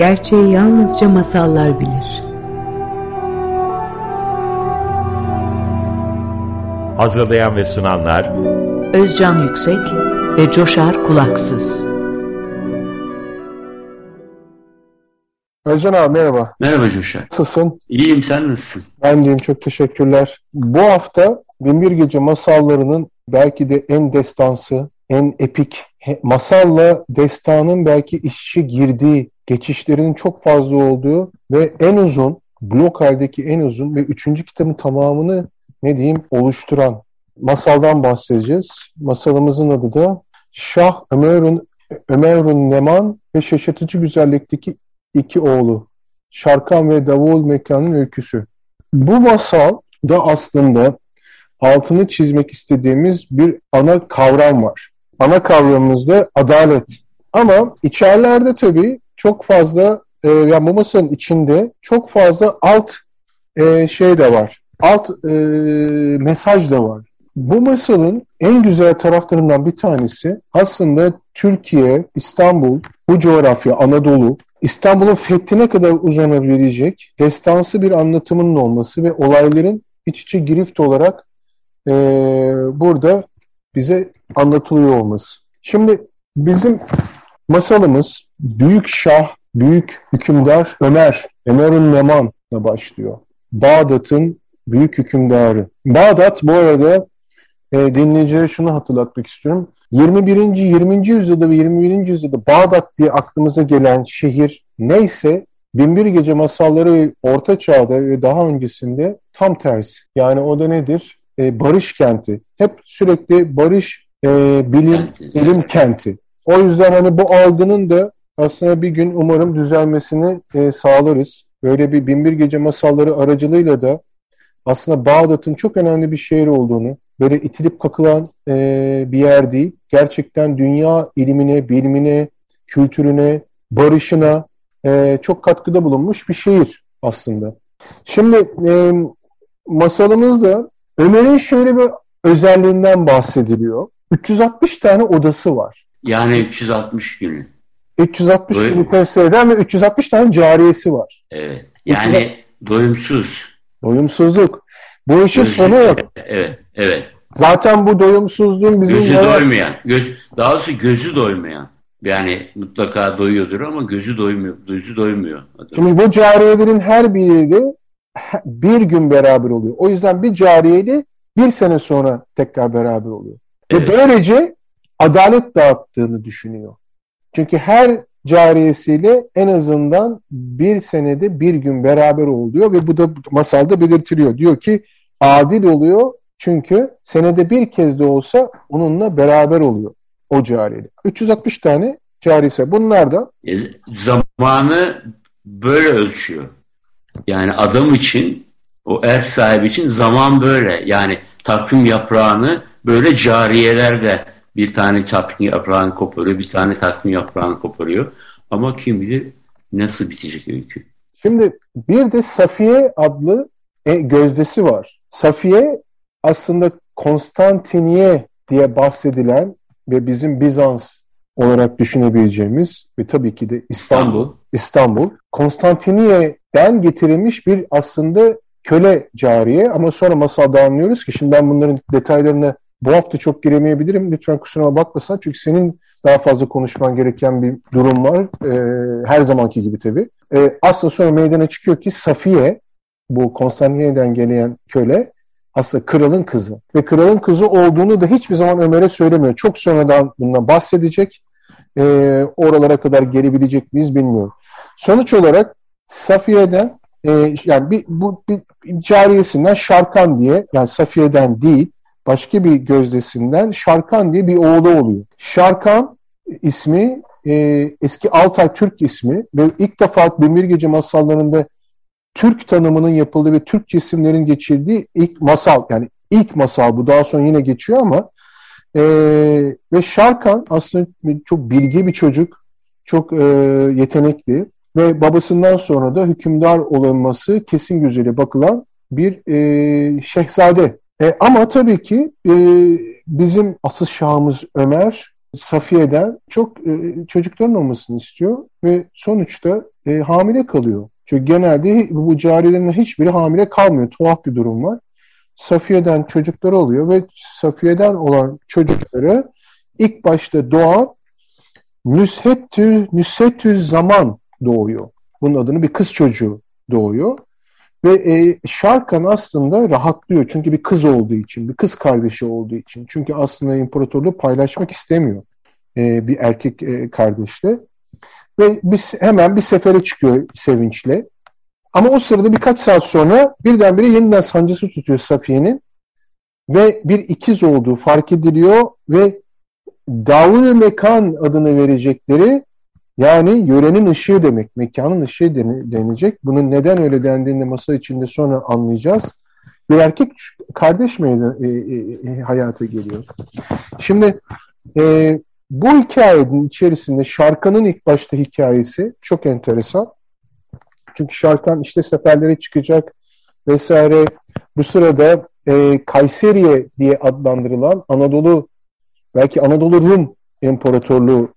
Gerçeği yalnızca masallar bilir. Hazırlayan ve sunanlar Özcan Yüksek ve Coşar Kulaksız. Özcan abi merhaba. Merhaba Coşar. Nasılsın? İyiyim sen nasılsın? Ben deyim çok teşekkürler. Bu hafta Binbir Gece masallarının belki de en destansı, en epik, masalla destanın belki işçi girdiği, geçişlerinin çok fazla olduğu ve en uzun, blok haldeki en uzun ve üçüncü kitabın tamamını ne diyeyim oluşturan masaldan bahsedeceğiz. Masalımızın adı da Şah Ömerun, Ömerun Neman ve Şaşırtıcı Güzellikteki iki oğlu. Şarkan ve Davul Mekan'ın öyküsü. Bu masal da aslında altını çizmek istediğimiz bir ana kavram var. Ana kavramımız da adalet. Ama içerlerde tabii çok fazla, e, yani bu masanın içinde çok fazla alt e, şey de var. Alt e, mesaj da var. Bu masalın en güzel taraflarından bir tanesi aslında Türkiye, İstanbul, bu coğrafya, Anadolu, İstanbul'un fethine kadar uzanabilecek destansı bir anlatımının olması ve olayların iç içe girift olarak e, burada bize anlatılıyor olması. Şimdi bizim masalımız Büyük Şah, Büyük Hükümdar Ömer, Ömer'in Neman'la başlıyor. Bağdat'ın büyük hükümdarı. Bağdat bu arada e, dinleyicilere şunu hatırlatmak istiyorum. 21. 20. yüzyılda ve 21. yüzyılda Bağdat diye aklımıza gelen şehir neyse Binbir Gece masalları ve Orta Çağ'da ve daha öncesinde tam tersi. Yani o da nedir? E, barış kenti. Hep sürekli barış, e, bilim, bilim kenti. O yüzden hani bu algının da aslında bir gün umarım düzelmesini e, sağlarız. Böyle bir Binbir Gece masalları aracılığıyla da aslında Bağdat'ın çok önemli bir şehir olduğunu, böyle itilip kakılan e, bir yer değil. Gerçekten dünya ilimine, bilimine, kültürüne, barışına e, çok katkıda bulunmuş bir şehir aslında. Şimdi e, masalımızda Ömer'in şöyle bir özelliğinden bahsediliyor. 360 tane odası var. Yani 360 günü. 360 Doyum. günü temsil eden ve 360 tane cariyesi var. Evet. Yani 360... doyumsuz. Doyumsuzluk. Bu işin Gözü, sonu yok. Evet, evet. Zaten bu doyumsuzluğun bizim... Gözü yara... doymayan, göz, daha doğrusu gözü doymayan. Yani mutlaka doyuyordur ama gözü doymuyor. Gözü doymuyor. Adam. Şimdi bu cariyelerin her biri de bir gün beraber oluyor. O yüzden bir cariyeyle bir sene sonra tekrar beraber oluyor. Evet. Ve böylece adalet dağıttığını düşünüyor. Çünkü her cariyesiyle en azından bir senede bir gün beraber oluyor ve bu da masalda belirtiliyor. Diyor ki adil oluyor çünkü senede bir kez de olsa onunla beraber oluyor o cariyeli. 360 tane carisi. Bunlar da e, zamanı böyle ölçüyor. Yani adam için o ev sahibi için zaman böyle. Yani takvim yaprağını böyle cariyeler de bir tane takvim yaprağını koparıyor, bir tane takvim yaprağını koparıyor. Ama kim bilir nasıl bitecek öykü. Şimdi bir de Safiye adlı e, gözdesi var. Safiye aslında Konstantiniye diye bahsedilen ve bizim Bizans olarak düşünebileceğimiz ve tabii ki de İstanbul, İstanbul, Konstantiniye'den getirilmiş bir aslında köle cariye ama sonra masalda anlıyoruz ki şimdi ben bunların detaylarına bu hafta çok giremeyebilirim. Lütfen kusuruma bakmasan çünkü senin daha fazla konuşman gereken bir durum var. E, her zamanki gibi tabii. E, aslında sonra meydana çıkıyor ki Safiye, bu Konstantiniye'den gelen köle aslında kralın kızı. Ve kralın kızı olduğunu da hiçbir zaman Ömer'e söylemiyor. Çok sonradan bundan bahsedecek. E, oralara kadar gelebilecek miyiz bilmiyorum. Sonuç olarak Safiye'den e, yani bir, bu bir cariyesinden Şarkan diye yani Safiye'den değil başka bir gözdesinden Şarkan diye bir oğlu oluyor. Şarkan ismi e, eski Altay Türk ismi ve ilk defa Demir Gece masallarında Türk tanımının yapıldığı ve Türk cisimlerin geçirdiği ilk masal yani ilk masal bu daha sonra yine geçiyor ama e, ve Şarkan aslında çok bilgi bir çocuk çok e, yetenekli ve babasından sonra da hükümdar olunması kesin gözüyle bakılan bir e, şehzade. E, ama tabii ki e, bizim asıl şahımız Ömer Safiye'den çok e, çocukların olmasını istiyor ve sonuçta e, hamile kalıyor. Çünkü genelde bu cariyelerin hiçbiri hamile kalmıyor. Tuhaf bir durum var. Safiye'den çocukları oluyor ve Safiye'den olan çocukları ilk başta doğan Nüshetü, Nüshetü zaman doğuyor. Bunun adını bir kız çocuğu doğuyor. Ve e, Şarkan aslında rahatlıyor. Çünkü bir kız olduğu için, bir kız kardeşi olduğu için. Çünkü aslında imparatorluğu paylaşmak istemiyor e, bir erkek e, kardeşle. Ve biz hemen bir sefere çıkıyor sevinçle. Ama o sırada birkaç saat sonra birdenbire yeniden sancısı tutuyor Safiye'nin. Ve bir ikiz olduğu fark ediliyor ve Davul Mekan adını verecekleri yani yörenin ışığı demek, mekanın ışığı denecek. Bunun neden öyle dendiğini masa içinde sonra anlayacağız. Bir erkek kardeş mi e, e, e, hayata geliyor. Şimdi e, bu hikayenin içerisinde Şarkan'ın ilk başta hikayesi çok enteresan. Çünkü Şarkan işte seferlere çıkacak vesaire. Bu sırada e, Kayseriye diye adlandırılan Anadolu belki Anadolu Rum İmparatorluğu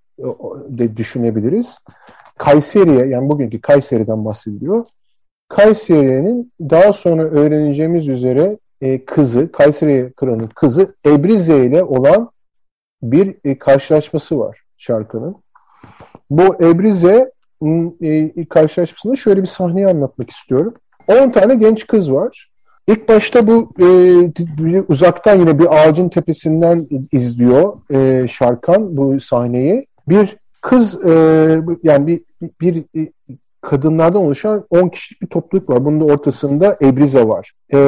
de düşünebiliriz. Kayseri'ye yani bugünkü Kayseri'den bahsediliyor. Kayseri'nin daha sonra öğreneceğimiz üzere e, kızı, Kayseri kralının kızı Ebrize ile olan bir e, karşılaşması var şarkının. Bu Ebrize e, karşılaşmasında şöyle bir sahneyi anlatmak istiyorum. 10 tane genç kız var. İlk başta bu e, uzaktan yine bir ağacın tepesinden izliyor e, Şarkan bu sahneyi. Bir kız e, yani bir, bir, kadınlardan oluşan 10 kişilik bir topluluk var. Bunun da ortasında Ebrize var. E,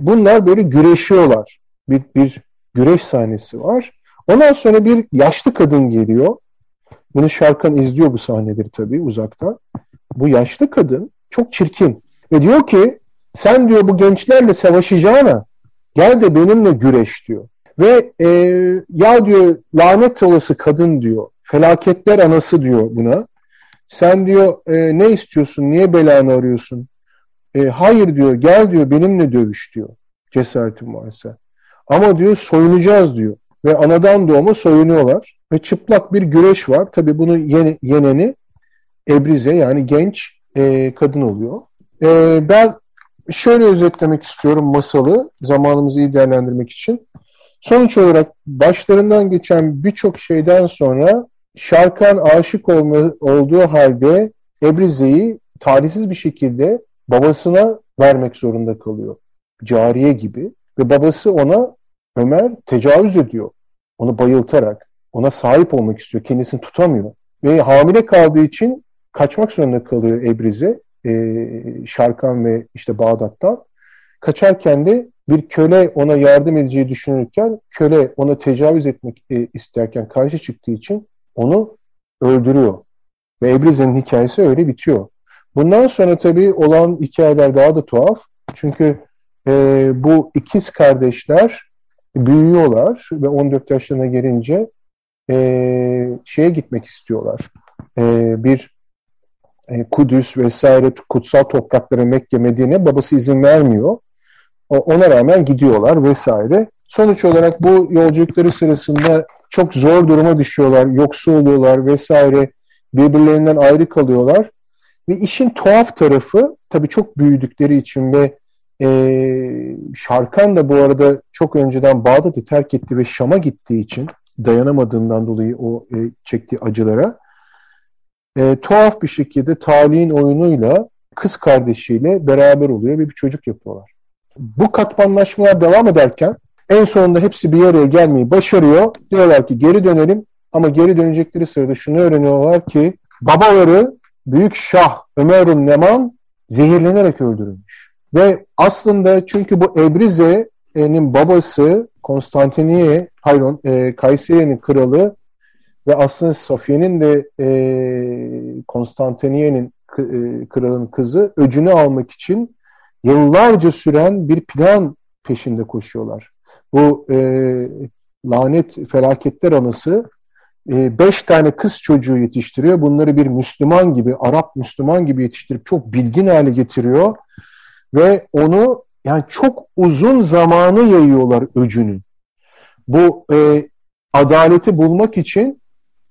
bunlar böyle güreşiyorlar. Bir, bir güreş sahnesi var. Ondan sonra bir yaşlı kadın geliyor. Bunu Şarkan izliyor bu sahneleri tabii uzaktan. Bu yaşlı kadın çok çirkin. Ve diyor ki sen diyor bu gençlerle savaşacağına gel de benimle güreş diyor. Ve e, ya diyor lanet olası kadın diyor. Felaketler anası diyor buna. Sen diyor e, ne istiyorsun? Niye belanı arıyorsun? E, hayır diyor gel diyor benimle dövüş diyor. Cesaretin varsa. Ama diyor soyunacağız diyor. Ve anadan doğma soyunuyorlar. Ve çıplak bir güreş var. Tabi bunu yeni, yeneni Ebrize yani genç e, kadın oluyor. E, ben şöyle özetlemek istiyorum masalı zamanımızı iyi değerlendirmek için. Sonuç olarak başlarından geçen birçok şeyden sonra Şarkan aşık olma, olduğu halde Ebrize'yi tarihsiz bir şekilde babasına vermek zorunda kalıyor. Cariye gibi. Ve babası ona Ömer tecavüz ediyor. Onu bayıltarak. Ona sahip olmak istiyor. Kendisini tutamıyor. Ve hamile kaldığı için kaçmak zorunda kalıyor Ebrize. E, Şarkan ve işte Bağdat'tan. Kaçarken de bir köle ona yardım edeceği düşünürken köle ona tecavüz etmek e, isterken karşı çıktığı için onu öldürüyor. Ve Ebrize'nin hikayesi öyle bitiyor. Bundan sonra tabii olan hikayeler daha da tuhaf. Çünkü e, bu ikiz kardeşler büyüyorlar ve 14 yaşlarına gelince e, şeye gitmek istiyorlar. E, bir e, Kudüs vesaire kutsal toprakları Mekke, Medine babası izin vermiyor. O, ona rağmen gidiyorlar vesaire. Sonuç olarak bu yolculukları sırasında çok zor duruma düşüyorlar, yoksul oluyorlar vesaire, birbirlerinden ayrı kalıyorlar. Ve işin tuhaf tarafı tabii çok büyüdükleri için ve e, Şarkan da bu arada çok önceden Bağdat'ı terk etti ve Şam'a gittiği için dayanamadığından dolayı o e, çektiği acılara e, tuhaf bir şekilde talihin oyunuyla kız kardeşiyle beraber oluyor ve bir çocuk yapıyorlar. Bu katmanlaşmalar devam ederken en sonunda hepsi bir araya gelmeyi başarıyor. Diyorlar ki geri dönelim ama geri dönecekleri sırada şunu öğreniyorlar ki babaları Büyük Şah Ömerun Neman zehirlenerek öldürülmüş. Ve aslında çünkü bu Ebrize'nin babası Konstantiniye, hayron, e, Kayseri'nin kralı ve aslında Safiye'nin de e, Konstantiniye'nin e, kralın kızı öcünü almak için yıllarca süren bir plan peşinde koşuyorlar. Bu e, lanet felaketler anısı e, beş tane kız çocuğu yetiştiriyor. Bunları bir Müslüman gibi, Arap Müslüman gibi yetiştirip çok bilgin hale getiriyor. Ve onu yani çok uzun zamanı yayıyorlar öcünün. Bu e, adaleti bulmak için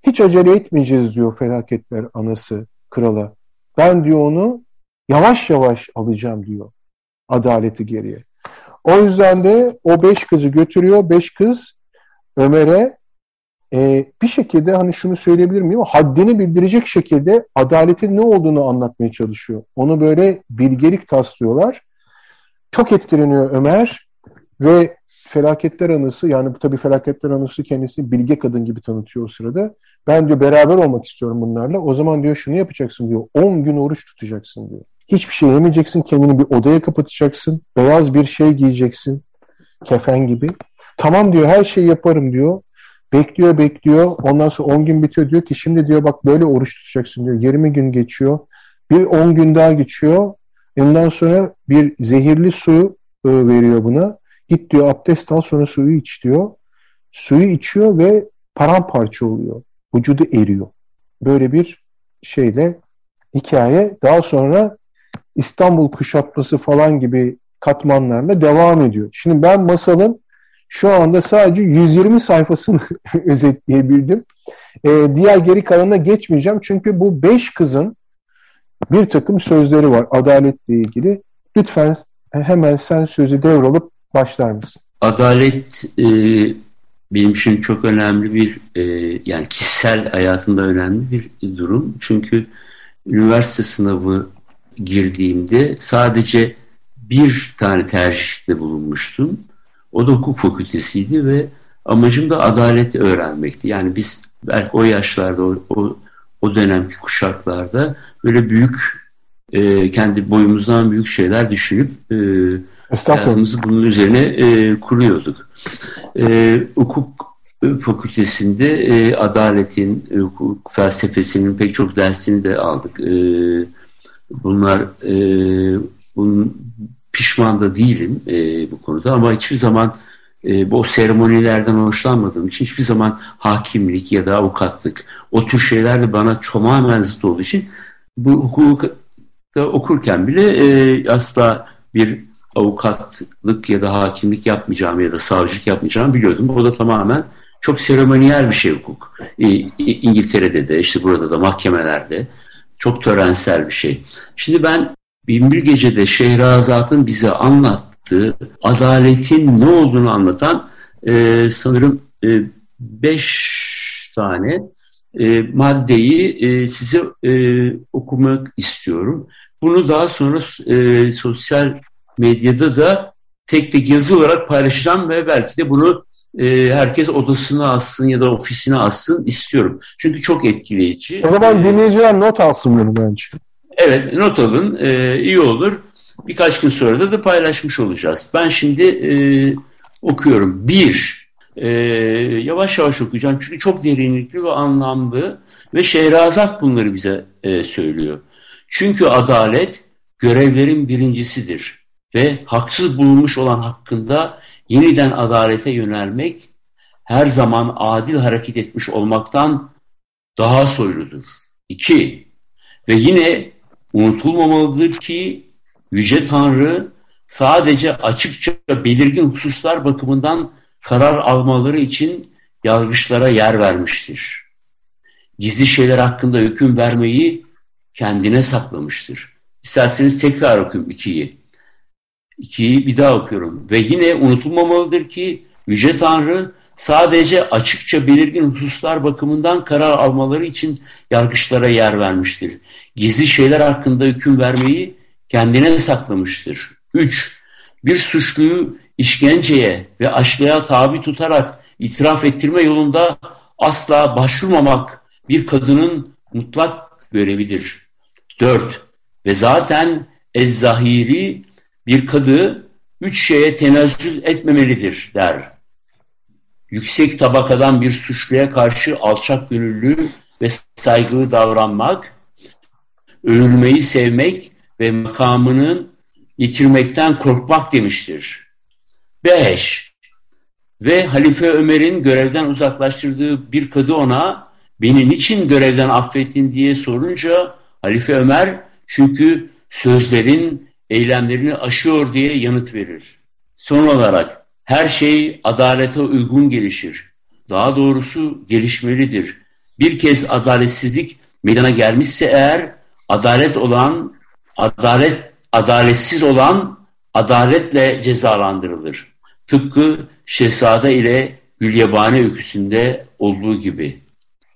hiç acele etmeyeceğiz diyor felaketler anası krala. Ben diyor onu yavaş yavaş alacağım diyor adaleti geriye. O yüzden de o beş kızı götürüyor. Beş kız Ömer'e e, bir şekilde hani şunu söyleyebilir miyim? Haddini bildirecek şekilde adaletin ne olduğunu anlatmaya çalışıyor. Onu böyle bilgelik taslıyorlar. Çok etkileniyor Ömer ve felaketler anısı yani bu tabii felaketler anısı kendisi bilge kadın gibi tanıtıyor o sırada. Ben diyor beraber olmak istiyorum bunlarla. O zaman diyor şunu yapacaksın diyor. 10 gün oruç tutacaksın diyor. Hiçbir şey yemeyeceksin. Kendini bir odaya kapatacaksın. Beyaz bir şey giyeceksin. Kefen gibi. Tamam diyor her şeyi yaparım diyor. Bekliyor bekliyor. Ondan sonra 10 gün bitiyor. Diyor ki şimdi diyor bak böyle oruç tutacaksın diyor. 20 gün geçiyor. Bir 10 gün daha geçiyor. Ondan sonra bir zehirli su e, veriyor buna. Git diyor abdest al sonra suyu iç diyor. Suyu içiyor ve paramparça oluyor. Vücudu eriyor. Böyle bir şeyle hikaye. Daha sonra İstanbul kuşatması falan gibi katmanlarla devam ediyor. Şimdi ben masalın şu anda sadece 120 sayfasını özetleyebildim. Ee, diğer geri kalanına geçmeyeceğim. Çünkü bu beş kızın bir takım sözleri var adaletle ilgili. Lütfen hemen sen sözü devralıp başlar mısın? Adalet e, benim için çok önemli bir e, yani kişisel hayatımda önemli bir durum. Çünkü üniversite sınavı girdiğimde sadece bir tane tercihte bulunmuştum. O da hukuk fakültesiydi ve amacım da adalet öğrenmekti. Yani biz belki o yaşlarda, o, o, o dönemki kuşaklarda böyle büyük, e, kendi boyumuzdan büyük şeyler düşünüp e, hayatımızı bunun üzerine e, kuruyorduk. E, hukuk fakültesinde e, adaletin, e, hukuk felsefesinin pek çok dersini de aldık. E, bunlar e, bunun pişman da değilim e, bu konuda ama hiçbir zaman e, bu seremonilerden hoşlanmadığım için hiçbir zaman hakimlik ya da avukatlık o tür şeyler de bana tamamen zıt olduğu için bu hukukta okurken bile e, asla bir avukatlık ya da hakimlik yapmayacağım ya da savcılık yapmayacağımı biliyordum. O da tamamen çok seremoniyel bir şey hukuk. E, İngiltere'de de işte burada da mahkemelerde çok törensel bir şey. Şimdi ben Binbir Gece'de Şehrazat'ın bize anlattığı adaletin ne olduğunu anlatan e, sanırım e, beş tane e, maddeyi e, size e, okumak istiyorum. Bunu daha sonra e, sosyal medyada da tek tek yazı olarak paylaşacağım ve belki de bunu e, herkes odasına alsın ya da ofisine alsın istiyorum. Çünkü çok etkileyici. O zaman dinleyiciler not alsın bunu bence. Evet not alın e, iyi olur. Birkaç gün sonra da, da paylaşmış olacağız. Ben şimdi e, okuyorum. Bir, e, yavaş yavaş okuyacağım çünkü çok derinlikli ve anlamlı ve Şehrazat bunları bize e, söylüyor. Çünkü adalet görevlerin birincisidir ve haksız bulunmuş olan hakkında yeniden adalete yönelmek her zaman adil hareket etmiş olmaktan daha soyludur. İki, ve yine unutulmamalıdır ki Yüce Tanrı sadece açıkça belirgin hususlar bakımından karar almaları için yargıçlara yer vermiştir. Gizli şeyler hakkında hüküm vermeyi kendine saklamıştır. İsterseniz tekrar okuyayım ikiyi. İkiyi bir daha okuyorum. Ve yine unutulmamalıdır ki Yüce Tanrı sadece açıkça belirgin hususlar bakımından karar almaları için yargıçlara yer vermiştir. Gizli şeyler hakkında hüküm vermeyi kendine saklamıştır. 3. Bir suçluyu işkenceye ve açlığa tabi tutarak itiraf ettirme yolunda asla başvurmamak bir kadının mutlak görevidir. 4. Ve zaten ezzahiri bir kadı üç şeye tenezzül etmemelidir der. Yüksek tabakadan bir suçluya karşı alçak gönüllü ve saygılı davranmak, övülmeyi sevmek ve makamının yitirmekten korkmak demiştir. 5. Ve Halife Ömer'in görevden uzaklaştırdığı bir kadı ona beni niçin görevden affettin diye sorunca Halife Ömer çünkü sözlerin eylemlerini aşıyor diye yanıt verir. Son olarak her şey adalete uygun gelişir. daha doğrusu gelişmelidir. Bir kez adaletsizlik meydana gelmişse eğer adalet olan, adalet adaletsiz olan adaletle cezalandırılır. Tıpkı Şehzade ile Gülyabani öyküsünde olduğu gibi.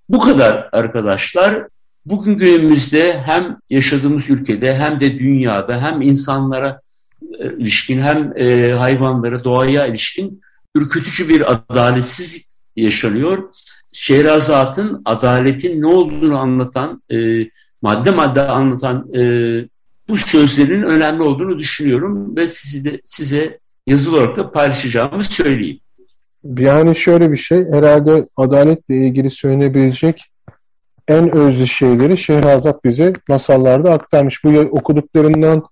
Bu kadar arkadaşlar. Bugün günümüzde hem yaşadığımız ülkede hem de dünyada hem insanlara e, ilişkin hem e, hayvanlara, doğaya ilişkin ürkütücü bir adaletsiz yaşanıyor. Şehrazat'ın adaletin ne olduğunu anlatan, e, madde madde anlatan bu sözlerin önemli olduğunu düşünüyorum ve sizi de, size yazılı olarak da paylaşacağımı söyleyeyim. Yani şöyle bir şey, herhalde adaletle ilgili söylenebilecek en özlü şeyleri Şehrazat bize masallarda aktarmış. Bu okuduklarından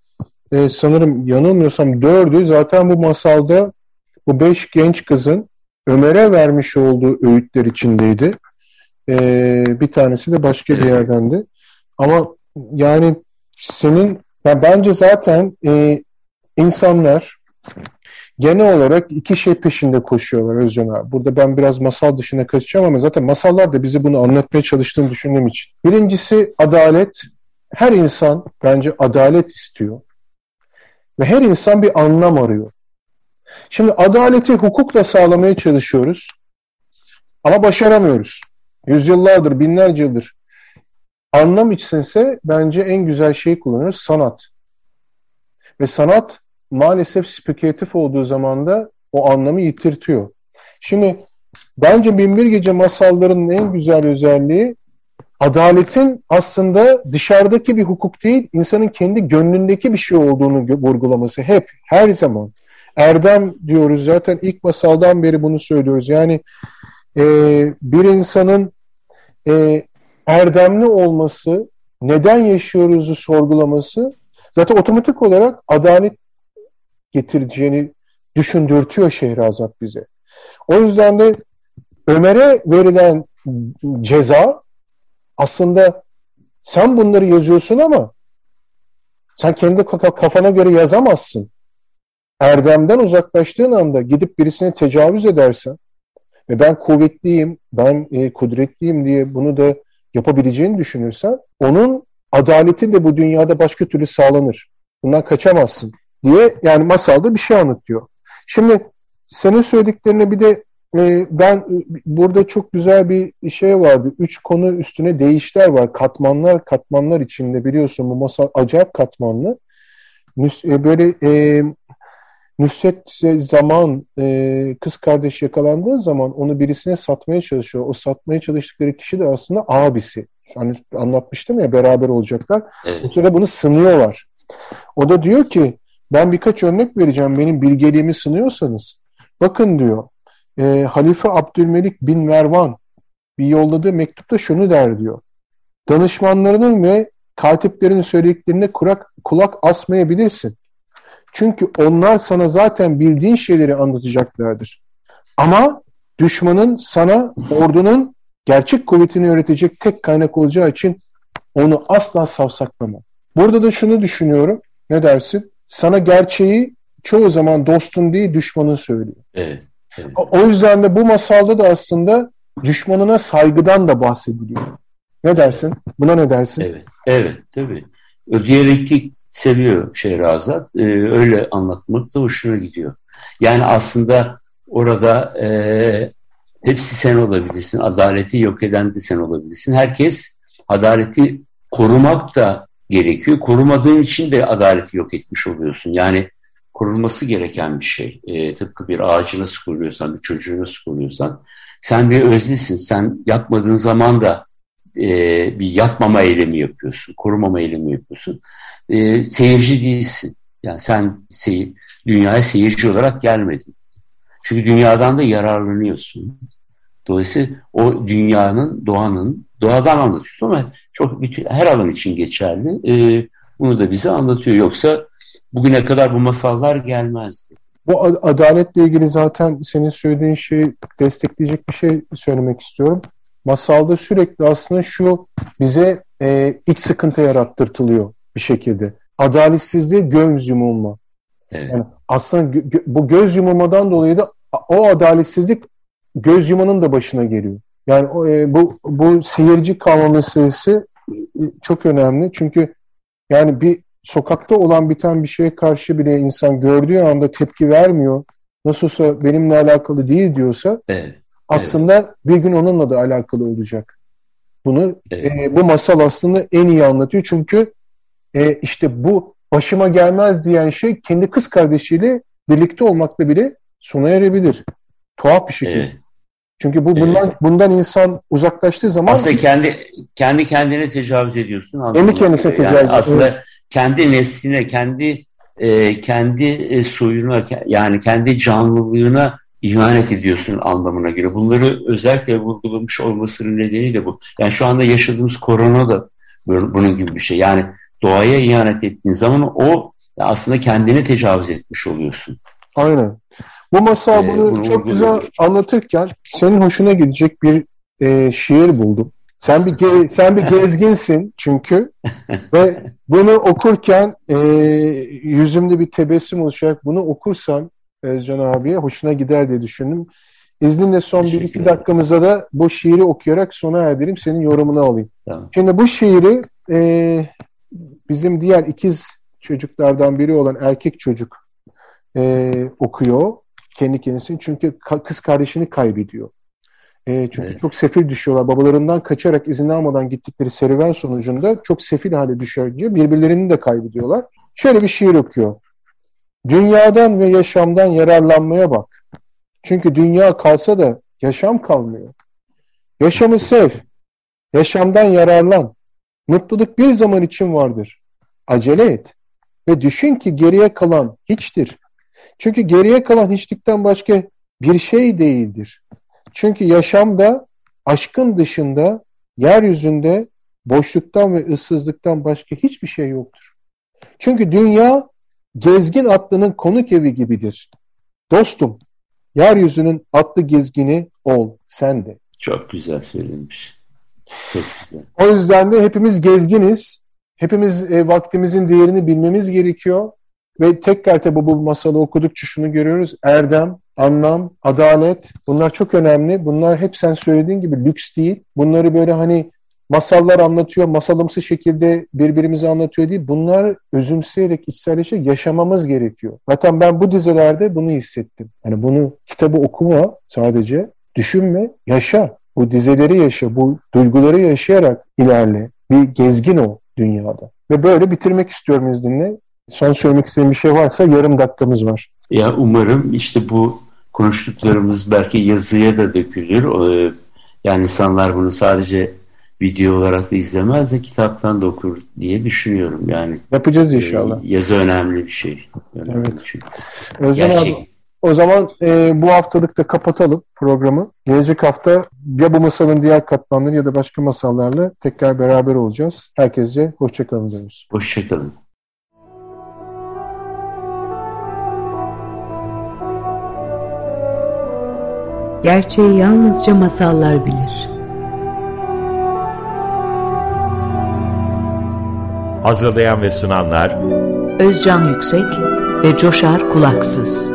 e, sanırım yanılmıyorsam dördü zaten bu masalda bu beş genç kızın Ömer'e vermiş olduğu öğütler içindeydi. E, bir tanesi de başka bir yerdendi. Ama yani senin yani bence zaten e, insanlar genel olarak iki şey peşinde koşuyorlar Özcan abi. Burada ben biraz masal dışına kaçacağım ama zaten masallar da bize bunu anlatmaya çalıştığını düşündüğüm için. Birincisi adalet. Her insan bence adalet istiyor. Ve her insan bir anlam arıyor. Şimdi adaleti hukukla sağlamaya çalışıyoruz. Ama başaramıyoruz. Yüzyıllardır, binlerce yıldır. Anlam içsinse bence en güzel şeyi kullanıyoruz. Sanat. Ve sanat maalesef spekülatif olduğu zaman da o anlamı yitirtiyor. Şimdi bence Binbir Gece masallarının en güzel özelliği adaletin aslında dışarıdaki bir hukuk değil, insanın kendi gönlündeki bir şey olduğunu vurgulaması hep, her zaman. Erdem diyoruz zaten ilk masaldan beri bunu söylüyoruz. Yani e, bir insanın e, erdemli olması, neden yaşıyoruzu sorgulaması zaten otomatik olarak adalet getireceğini düşündürtüyor Şehrazat bize. O yüzden de Ömer'e verilen ceza aslında sen bunları yazıyorsun ama sen kendi kafana göre yazamazsın. Erdemden uzaklaştığın anda gidip birisine tecavüz edersen ve ben kuvvetliyim, ben e, kudretliyim diye bunu da yapabileceğini düşünürsen onun adaleti de bu dünyada başka türlü sağlanır. Bundan kaçamazsın diye yani masalda bir şey anlatıyor. Şimdi senin söylediklerine bir de e, ben e, burada çok güzel bir şey vardı. Üç konu üstüne değişler var. Katmanlar katmanlar içinde biliyorsun bu masal acayip katmanlı. E, böyle e, Nusret zaman e, kız kardeş yakalandığı zaman onu birisine satmaya çalışıyor. O satmaya çalıştıkları kişi de aslında abisi. Hani anlatmıştım ya beraber olacaklar. Evet. O sırada bunu sınıyorlar. O da diyor ki ben birkaç örnek vereceğim. Benim bilgeliğimi sınıyorsanız. Bakın diyor. E, Halife Abdülmelik bin Mervan bir yolladığı mektupta şunu der diyor. Danışmanlarının ve katiplerin söylediklerine kulak, kulak asmayabilirsin. Çünkü onlar sana zaten bildiğin şeyleri anlatacaklardır. Ama düşmanın sana ordunun gerçek kuvvetini öğretecek tek kaynak olacağı için onu asla savsaklama. Burada da şunu düşünüyorum. Ne dersin? Sana gerçeği çoğu zaman dostun değil düşmanın söylüyor. Evet, evet. O yüzden de bu masalda da aslında düşmanına saygıdan da bahsediliyor. Ne dersin? Buna ne dersin? Evet, evet tabii. Diyalektik seviyor Şehrazat. Ee, öyle anlatmak da hoşuna gidiyor. Yani aslında orada e, hepsi sen olabilirsin. Adaleti yok eden de sen olabilirsin. Herkes adaleti korumak da gerekiyor. Korumadığın için de adaleti yok etmiş oluyorsun. Yani korunması gereken bir şey. E, tıpkı bir ağacı nasıl koruyorsan, bir çocuğu nasıl koruyorsan. Sen bir öznesin. Sen yapmadığın zaman da e, bir yapmama eylemi yapıyorsun. Korumama eylemi yapıyorsun. E, seyirci değilsin. Yani sen seyir, dünyaya seyirci olarak gelmedin. Çünkü dünyadan da yararlanıyorsun. Dolayısıyla o dünyanın, doğanın, doğadan anlatıyorsun ama çok bütün, her alan için geçerli. E, bunu da bize anlatıyor. Yoksa bugüne kadar bu masallar gelmezdi. Bu adaletle ilgili zaten senin söylediğin şeyi destekleyecek bir şey söylemek istiyorum. Masalda sürekli aslında şu bize e, iç sıkıntı yarattırtılıyor bir şekilde. Adaletsizliğe göz yumulma. Evet. Yani aslında gö bu göz yumulmadan dolayı da o adaletsizlik göz yumanın da başına geliyor. Yani e, bu bu seyirci kalma meselesi e, çok önemli. Çünkü yani bir sokakta olan biten bir şeye karşı bile insan gördüğü anda tepki vermiyor. Nasılsa benimle alakalı değil diyorsa Evet. aslında bir gün onunla da alakalı olacak. Bunu Evet. e, bu masal aslında en iyi anlatıyor. Çünkü e, işte bu başıma gelmez diyen şey kendi kız kardeşiyle birlikte olmakla bile sona erebilir. Tuhaf bir şekilde. Evet. Çünkü bu bundan bundan insan uzaklaştığı zaman Aslında kendi kendi kendine tecavüz ediyorsun. anlamına kendisine tecavüz, Yani aslında kendi nesline, kendi e, kendi e, soyuna, yani kendi canlılığına ihanet ediyorsun anlamına göre. Bunları özellikle vurgulamış olmasının nedeni de bu. Yani şu anda yaşadığımız korona da bunun gibi bir şey. Yani doğaya ihanet ettiğin zaman o aslında kendine tecavüz etmiş oluyorsun. aynen. Bu masal Ee, bunu bunu çok güzel vurguluyor. anlatırken senin hoşuna gidecek bir e, şiir buldum. Sen bir ge- sen bir gezginsin çünkü ve bunu okurken e, yüzümde bir tebessüm oluşarak bunu okursam Özcan abiye hoşuna gider diye düşündüm. İzninle son bir Teşekkür iki ederim. dakikamızda da bu şiiri okuyarak sona erdireyim. Senin yorumunu alayım. Tamam. Şimdi bu şiiri e, bizim diğer ikiz çocuklardan biri olan erkek çocuk e, okuyor kendi kendisini. Çünkü kız kardeşini kaybediyor. E, çünkü Evet. çok sefil düşüyorlar. Babalarından kaçarak izin almadan gittikleri serüven sonucunda çok sefil hale düşerince birbirlerini de kaybediyorlar. Şöyle bir şiir okuyor. Dünyadan ve yaşamdan yararlanmaya bak. Çünkü dünya kalsa da yaşam kalmıyor. Yaşamı sev. Yaşamdan yararlan. Mutluluk bir zaman için vardır. Acele et. Ve düşün ki geriye kalan hiçtir. Çünkü geriye kalan hiçlikten başka bir şey değildir. Çünkü yaşamda aşkın dışında yeryüzünde boşluktan ve ıssızlıktan başka hiçbir şey yoktur. Çünkü dünya gezgin atlının konuk evi gibidir. Dostum, yeryüzünün atlı gezgini ol sen de. Çok güzel söylemiş. Çok güzel. O yüzden de hepimiz gezginiz. Hepimiz e, vaktimizin değerini bilmemiz gerekiyor. Ve tekrar tabi bu masalı okudukça şunu görüyoruz. Erdem, anlam, adalet bunlar çok önemli. Bunlar hep sen söylediğin gibi lüks değil. Bunları böyle hani masallar anlatıyor, masalımsı şekilde birbirimize anlatıyor değil. Bunlar özümseyerek, içselleşerek yaşamamız gerekiyor. Zaten ben bu dizilerde bunu hissettim. Hani bunu kitabı okuma sadece, düşünme, yaşa. Bu dizeleri yaşa, bu duyguları yaşayarak ilerle. Bir gezgin ol dünyada. Ve böyle bitirmek istiyorum izninle. Son söylemek istediğim bir şey varsa yarım dakikamız var. Ya umarım işte bu konuştuklarımız belki yazıya da dökülür. Ee, Yani insanlar bunu sadece video olarak da izlemez de kitaptan da okur diye düşünüyorum. Yani Yapacağız e, inşallah. yazı önemli bir şey. Önemli Evet. bir şey. Özlem Gerçek. abi, o zaman e, bu haftalık da kapatalım programı. Gelecek hafta ya bu masalın diğer katmanları ya da başka masallarla tekrar beraber olacağız. Herkese hoşçakalın diyoruz. Hoşçakalın. Gerçeği yalnızca masallar bilir. Hazırlayan ve sunanlar Özcan Yüksek ve Coşar Kulaksız.